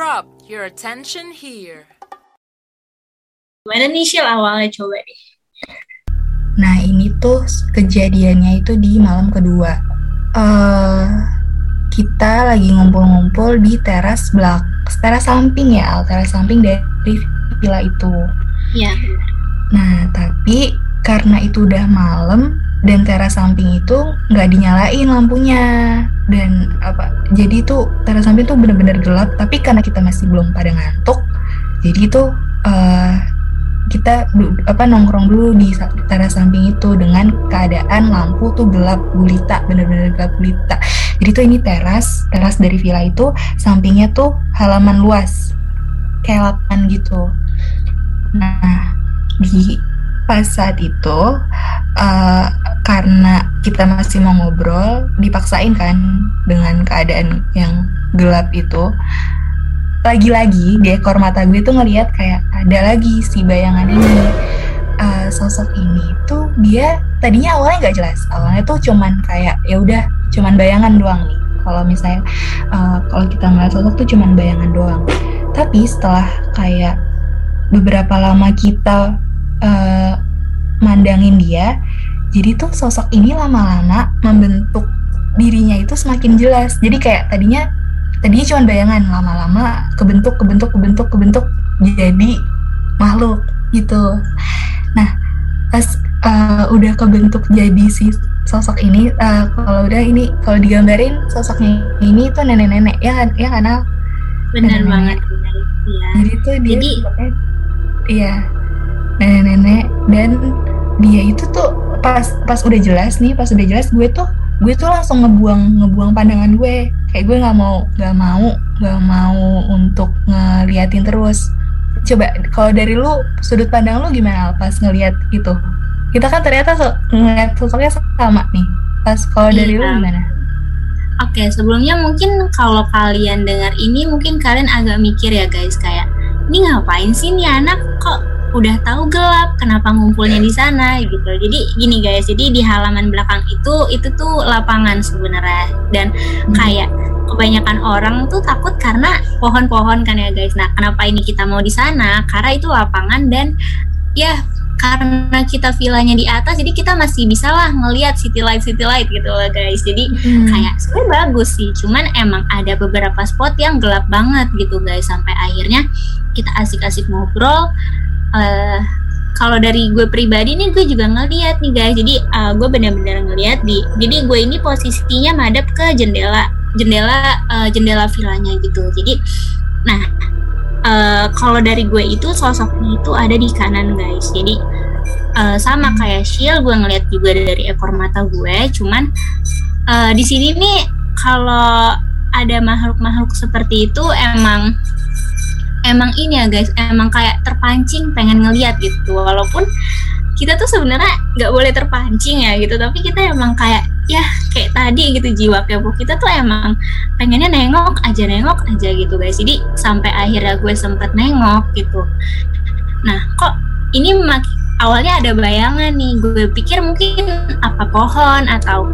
drop your attention here. Gimana nih Shil awalnya coba deh. Nah ini tuh kejadiannya itu di malam kedua. Uh, kita lagi ngumpul-ngumpul di teras belak, teras samping ya, Al, teras samping dari villa itu. Iya. Nah tapi karena itu udah malam dan teras samping itu nggak dinyalain lampunya. Dan apa jadi itu teras samping tuh bener-bener gelap tapi karena kita masih belum pada ngantuk jadi itu uh, kita apa nongkrong dulu di teras samping itu dengan keadaan lampu tuh gelap gulita bener-bener gelap gulita. Jadi tuh ini teras teras dari villa itu sampingnya tuh halaman luas kayak gitu. Nah di pas saat itu uh, karena kita masih mau ngobrol dipaksain kan dengan keadaan yang gelap itu. Lagi-lagi di ekor mata gue tuh ngelihat kayak ada lagi si bayangan ini. Uh, sosok ini tuh dia tadinya awalnya nggak jelas. Awalnya tuh cuman kayak ya udah cuman bayangan doang nih. Kalau misalnya uh, kalau kita ngeliat sosok tuh cuman bayangan doang. Tapi setelah kayak beberapa lama kita uh, mandangin dia jadi tuh sosok ini lama-lama membentuk dirinya itu semakin jelas. Jadi kayak tadinya tadinya cuma bayangan lama-lama kebentuk kebentuk kebentuk kebentuk jadi makhluk gitu. Nah pas uh, udah kebentuk jadi si sosok ini uh, kalau udah ini kalau digambarin sosoknya ini tuh nenek-nenek ya kan? Ya karena benar banget ya. jadi tuh dia jadi iya nenek-nenek dan dia itu tuh pas pas udah jelas nih pas udah jelas gue tuh gue tuh langsung ngebuang ngebuang pandangan gue. Kayak gue nggak mau nggak mau nggak mau untuk ngeliatin terus. Coba kalau dari lu sudut pandang lu gimana pas ngeliat itu? Kita kan ternyata so, ngeliat sosoknya sama nih. Pas kalau dari lu Iya. gimana? Oke, sebelumnya mungkin kalau kalian dengar ini mungkin kalian agak mikir ya guys. Kayak ini ngapain sih nih anak? Kok udah tahu gelap kenapa ngumpulnya di sana gitu. Jadi gini guys, jadi di halaman belakang itu itu tuh lapangan sebenarnya dan kayak kebanyakan orang tuh takut karena pohon-pohon kan ya guys. Nah, kenapa ini kita mau di sana? Karena itu lapangan dan ya karena kita villanya di atas jadi kita masih bisa lah ngelihat city light city light gitu loh guys. Jadi Hmm. kayak sebenarnya bagus sih cuman emang ada beberapa spot yang gelap banget gitu guys sampai akhirnya kita asik-asik ngobrol eh kalau dari gue pribadi nih gue juga ngeliat nih guys. Jadi eh, gue bener-bener ngeliat di jadi gue ini posisinya madep ke jendela jendela eh, jendela villanya gitu. Jadi nah eh, kalau dari gue itu sosoknya itu ada di kanan guys. Jadi eh, sama kayak Shield gue ngeliat juga dari ekor mata gue. Cuman eh, di sini nih kalau ada makhluk-makhluk seperti itu emang emang ini ya guys. Emang kayak terpancing pengen ngeliat gitu. Walaupun kita tuh sebenarnya nggak boleh terpancing ya gitu. Tapi kita emang kayak ya kayak tadi gitu jiwa kepo kita tuh emang pengennya nengok aja nengok aja gitu guys. Jadi sampai akhirnya gue sempet nengok gitu. Nah kok ini awalnya ada bayangan nih. Gue pikir mungkin apa pohon atau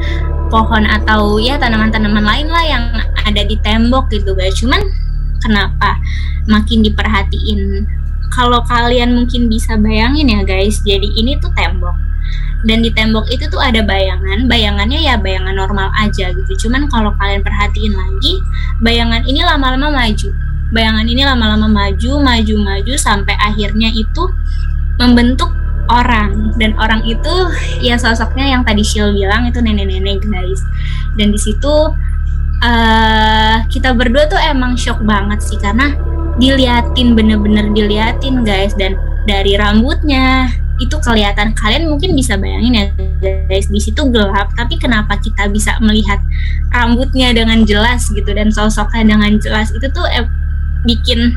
pohon atau ya tanaman-tanaman lain lah yang ada di tembok gitu guys. Cuman kenapa makin diperhatiin. Kalau kalian mungkin bisa bayangin ya guys jadi ini tuh tembok. Dan di tembok itu tuh ada bayangan bayangannya ya bayangan normal aja gitu. Cuman kalau kalian perhatiin lagi bayangan ini lama-lama maju. Bayangan ini lama-lama maju maju maju sampai akhirnya itu membentuk orang. Dan orang itu ya sosoknya yang tadi Shil bilang itu nenek-nenek guys. Dan di situ eh kita berdua tuh emang shock banget sih karena diliatin bener-bener diliatin guys. Dan dari rambutnya itu kelihatan. Kalian mungkin bisa bayangin ya guys di situ gelap. Tapi kenapa kita bisa melihat rambutnya dengan jelas gitu dan sosoknya dengan jelas? Itu tuh eh, bikin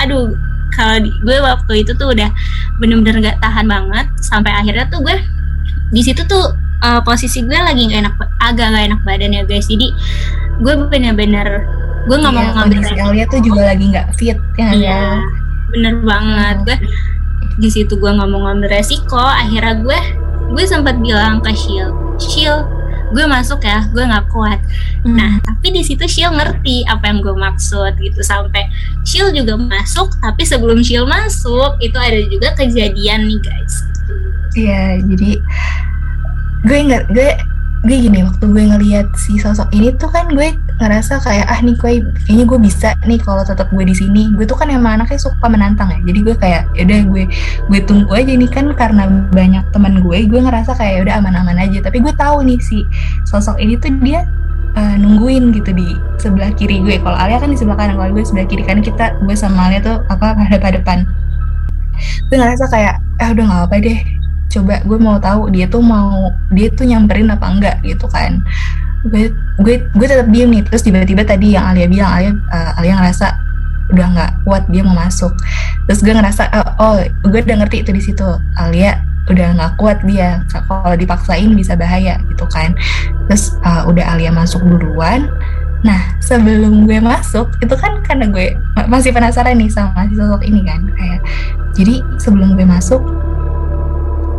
aduh kalau gue waktu itu tuh udah bener-bener gak tahan banget. Sampai akhirnya tuh gue di situ tuh eh, posisi gue lagi nggak enak agak gak enak badan ya guys. Jadi gue bener-bener gue nggak mau Iya, ngambil kondisi Alia tuh juga lagi nggak fit ya nggak Iya, ya? bener banget. Gue di situ gue nggak mau ngambil resiko. Akhirnya gue gue sempat bilang ke Shil, Shil, gue masuk ya gue nggak kuat Hmm. nah tapi di situ Shil ngerti apa yang gue maksud gitu sampai Shil juga masuk tapi sebelum Shil masuk itu ada juga kejadian nih guys Iya, jadi gue nggak gue gue gini waktu gue ngelihat si sosok ini tuh kan gue ngerasa kayak ah nih gue kayaknya gue bisa nih kalau tetap gue di sini. Gue tuh kan emang anaknya suka menantang ya jadi gue kayak yaudah gue gue tunggu aja nih. Kan karena banyak teman gue gue ngerasa kayak udah aman-aman aja. Tapi gue tahu nih si sosok ini tuh dia uh, nungguin gitu di sebelah kiri gue. Kalau Alia kan di sebelah kanan kalau gue sebelah kiri kan kita gue sama Alia tuh apa pada depan. Gue ngerasa kayak ah udah nggak apa deh coba gue mau tahu dia tuh mau dia tuh nyamperin apa enggak gitu kan. Gue gue gue tetap diem nih terus tiba-tiba tadi yang Alia bilang Alia uh, Alia ngerasa udah nggak kuat dia mau masuk. Terus gue ngerasa oh, oh gue udah ngerti itu di situ Alia udah nggak kuat dia kalau dipaksain bisa bahaya gitu kan. Terus uh, udah Alia masuk duluan. Nah sebelum gue masuk itu kan karena gue masih penasaran nih sama si sosok ini kan kayak jadi sebelum gue masuk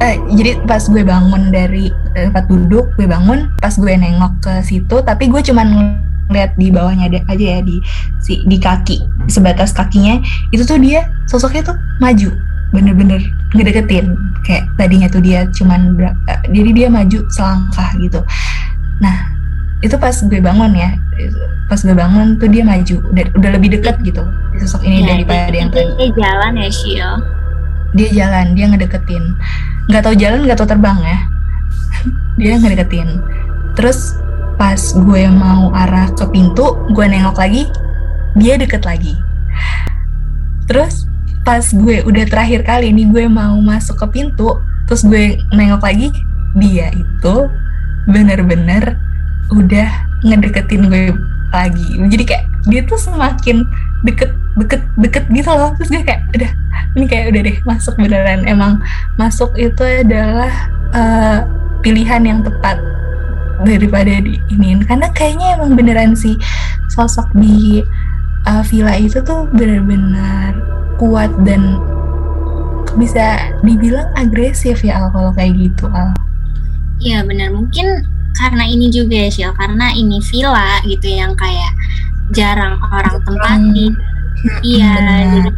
eh, jadi pas gue bangun dari tempat duduk gue bangun pas gue nengok ke situ tapi gue cuman ngeliat di bawahnya aja ya di si di kaki sebatas kakinya itu tuh dia sosoknya tuh maju bener-bener ngedeketin kayak tadinya tuh dia cuman uh, jadi dia maju selangkah gitu. Nah itu pas gue bangun ya pas gue bangun tuh dia maju udah udah lebih deket gitu sosok ini ya, daripada yang tadi. dia jalan ya Shio? Dia jalan dia ngedeketin nggak tahu jalan nggak tahu terbang ya. Dia ngedeketin. Terus pas gue mau arah ke pintu gue nengok lagi dia deket lagi. Terus pas gue udah terakhir kali ini gue mau masuk ke pintu terus gue nengok lagi dia itu bener-bener udah ngedeketin gue lagi. Jadi kayak dia tuh semakin deket deket deket gitu loh. Terus gue kayak udah ini kayak udah deh masuk beneran. Emang masuk itu adalah uh, pilihan yang tepat daripada di ini karena kayaknya emang beneran sih sosok di uh, villa itu tuh bener-bener kuat dan bisa dibilang agresif ya Al kalau kayak gitu Al. Iya benar mungkin karena ini juga ya karena ini villa gitu yang kayak jarang orang tempati. Hmm. Iya, jadi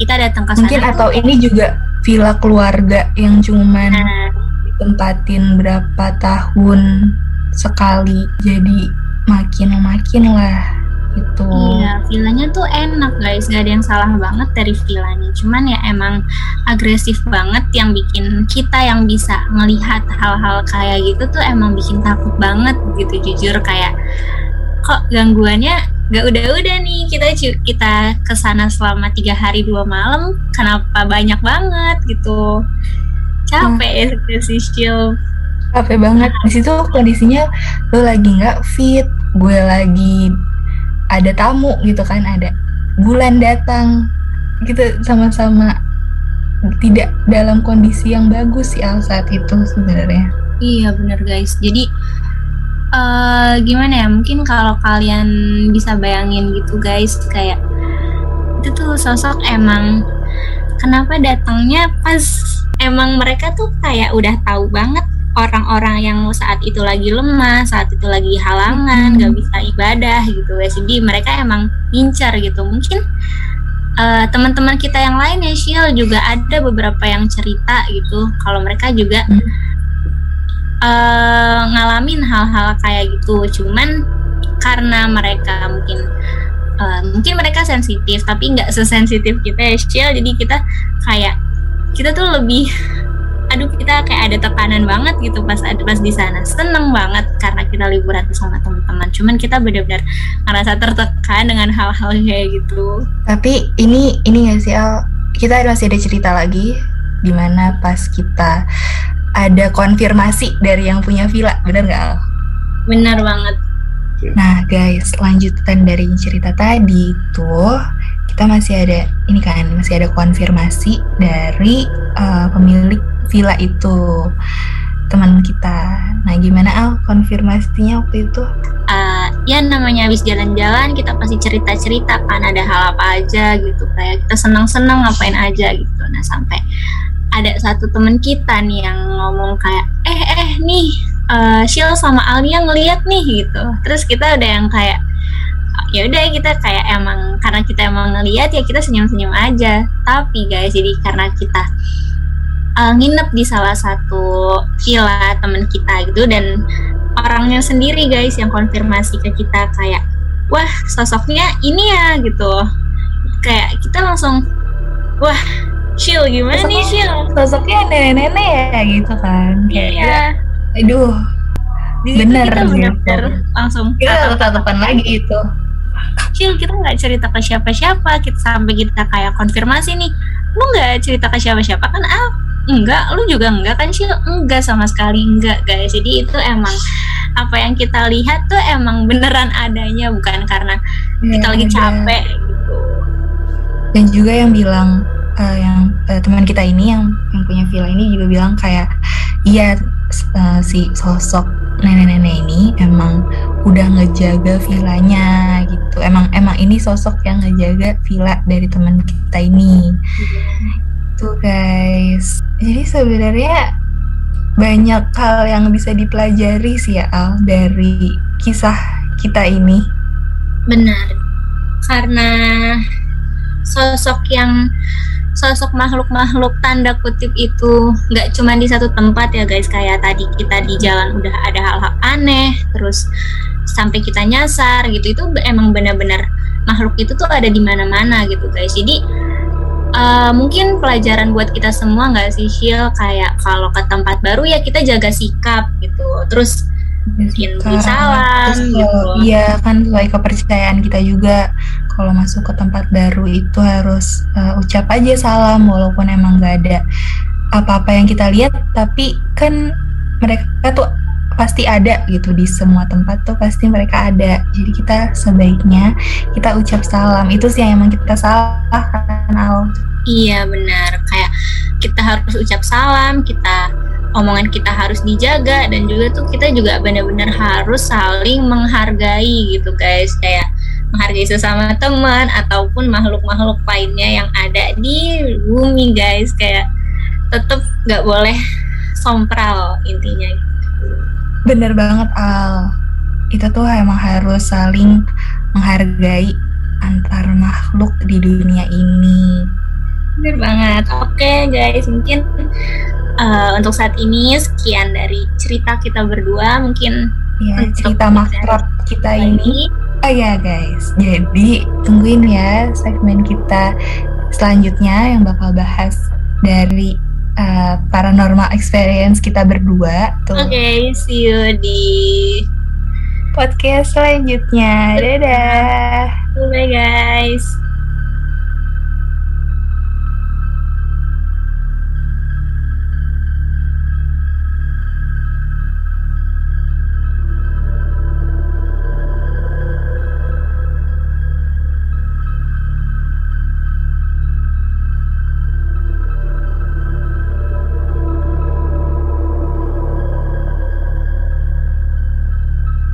kita datang ke sana. Mungkin atau ini juga villa keluarga yang cuman nah. ditempatin berapa tahun sekali, jadi makin makin lah gitu. Iya, villanya tuh enak guys, gak ada yang salah banget dari villanya. Cuman ya emang agresif banget yang bikin kita yang bisa melihat hal-hal kayak gitu tuh emang bikin takut banget gitu jujur kayak kok gangguannya gak udah-udah nih kita kita ke sana selama tiga hari dua malam. Kenapa banyak banget gitu. Capek hmm. ya si Shil. Capek banget. Di situ kondisinya lo lagi nggak fit gue lagi ada tamu gitu kan ada bulan datang. Gitu sama-sama tidak dalam kondisi yang bagus sih Al saat itu sebenarnya. Iya bener guys. Jadi uh, gimana ya mungkin kalau kalian bisa bayangin gitu guys kayak itu tuh sosok emang kenapa datangnya pas emang mereka tuh kayak udah tahu banget orang-orang yang saat itu lagi lemah, saat itu lagi halangan, nggak hmm. bisa ibadah gitu guys. Jadi mereka emang incar gitu. Mungkin uh, teman-teman kita yang lain ya Shil juga ada beberapa yang cerita gitu. Kalau mereka juga hmm. Uh, ngalamin hal-hal kayak gitu. Cuman karena mereka mungkin uh, mungkin mereka sensitif, tapi nggak sesensitif kita ya Shil. Jadi kita kayak kita tuh lebih aduh kita kayak ada tekanan banget gitu pas pas di sana seneng banget karena kita liburan sama teman-teman cuman kita benar-benar ngerasa tertekan dengan hal-hal kayak gitu tapi ini ini nggak sih kita masih ada cerita lagi di mana pas kita ada konfirmasi dari yang punya villa bener nggak Al? Bener banget. Nah guys, lanjutan dari cerita tadi tuh kita masih ada ini kan masih ada konfirmasi dari uh, pemilik villa itu teman kita. Nah, gimana Al konfirmasinya waktu itu? Uh, ya namanya habis jalan-jalan kita pasti cerita-cerita kan ada hal apa aja gitu kayak kita senang-senang ngapain aja gitu. Nah, sampai ada satu teman kita nih yang ngomong kayak eh eh nih uh, Shil sama Alia ngeliat nih gitu. Terus kita udah yang kayak ya udah kita kayak emang karena kita emang ngeliat ya kita senyum-senyum aja. Tapi guys jadi karena kita uh, nginep di salah satu villa temen kita gitu dan orangnya sendiri guys yang konfirmasi ke kita kayak wah sosoknya ini ya gitu. Kayak kita langsung wah Shil gimana sosoknya, nih Shil? sosoknya nenek-nenek ya gitu kan. Kayak iya. aduh di bener kita gitu. langsung kita tatapan lagi itu Shil kita nggak cerita ke siapa-siapa. Kita sampai kita kayak konfirmasi nih lu nggak cerita ke siapa-siapa kan? Ah enggak. Lu juga enggak kan Shil? Enggak sama sekali enggak guys. Jadi itu emang apa yang kita lihat tuh emang beneran adanya bukan karena ya, kita lagi capek gitu. Dan juga yang bilang uh, yang uh, teman kita ini yang yang punya villa ini juga bilang kayak iya uh, si sosok nenek-nenek ini emang udah ngejaga villanya gitu. Emang emang ini sosok yang ngejaga villa dari teman kita ini. Tuh guys. Jadi sebenarnya banyak hal yang bisa dipelajari sih ya Al dari kisah kita ini. Benar. Karena sosok yang sosok makhluk-makhluk tanda kutip itu nggak cuma di satu tempat ya guys. Kayak tadi kita di jalan udah ada hal-hal aneh terus sampai kita nyasar gitu. Itu emang benar-benar makhluk itu tuh ada di mana-mana gitu guys. Jadi uh, mungkin pelajaran buat kita semua nggak sih Shil? Kayak kalau ke tempat baru ya kita jaga sikap gitu. Terus mungkin salam gitu. iya kan sesuai kepercayaan kita juga kalau masuk ke tempat baru itu harus uh, ucap aja salam walaupun emang gak ada apa-apa yang kita lihat. Tapi kan mereka tuh pasti ada gitu di semua tempat tuh pasti mereka ada. Jadi kita sebaiknya kita ucap salam. Itu sih yang emang kita salah kan Al. Iya benar. Kayak kita harus ucap salam kita omongan kita harus dijaga dan juga tuh kita juga benar-benar harus saling menghargai gitu guys. Kayak menghargai sesama teman ataupun makhluk-makhluk lainnya yang ada di bumi guys. Kayak tetap nggak boleh sompral intinya. Bener banget Al. Kita tuh emang harus saling menghargai antar makhluk di dunia ini. Bener banget. Oke guys mungkin uh, untuk saat ini sekian dari cerita kita berdua. Mungkin ya, cerita makrab kita ini Oh ya guys, jadi tungguin ya segmen kita selanjutnya yang bakal bahas dari uh, paranormal experience kita berdua. Oke, okay, see you di podcast selanjutnya. Dadah. Bye guys.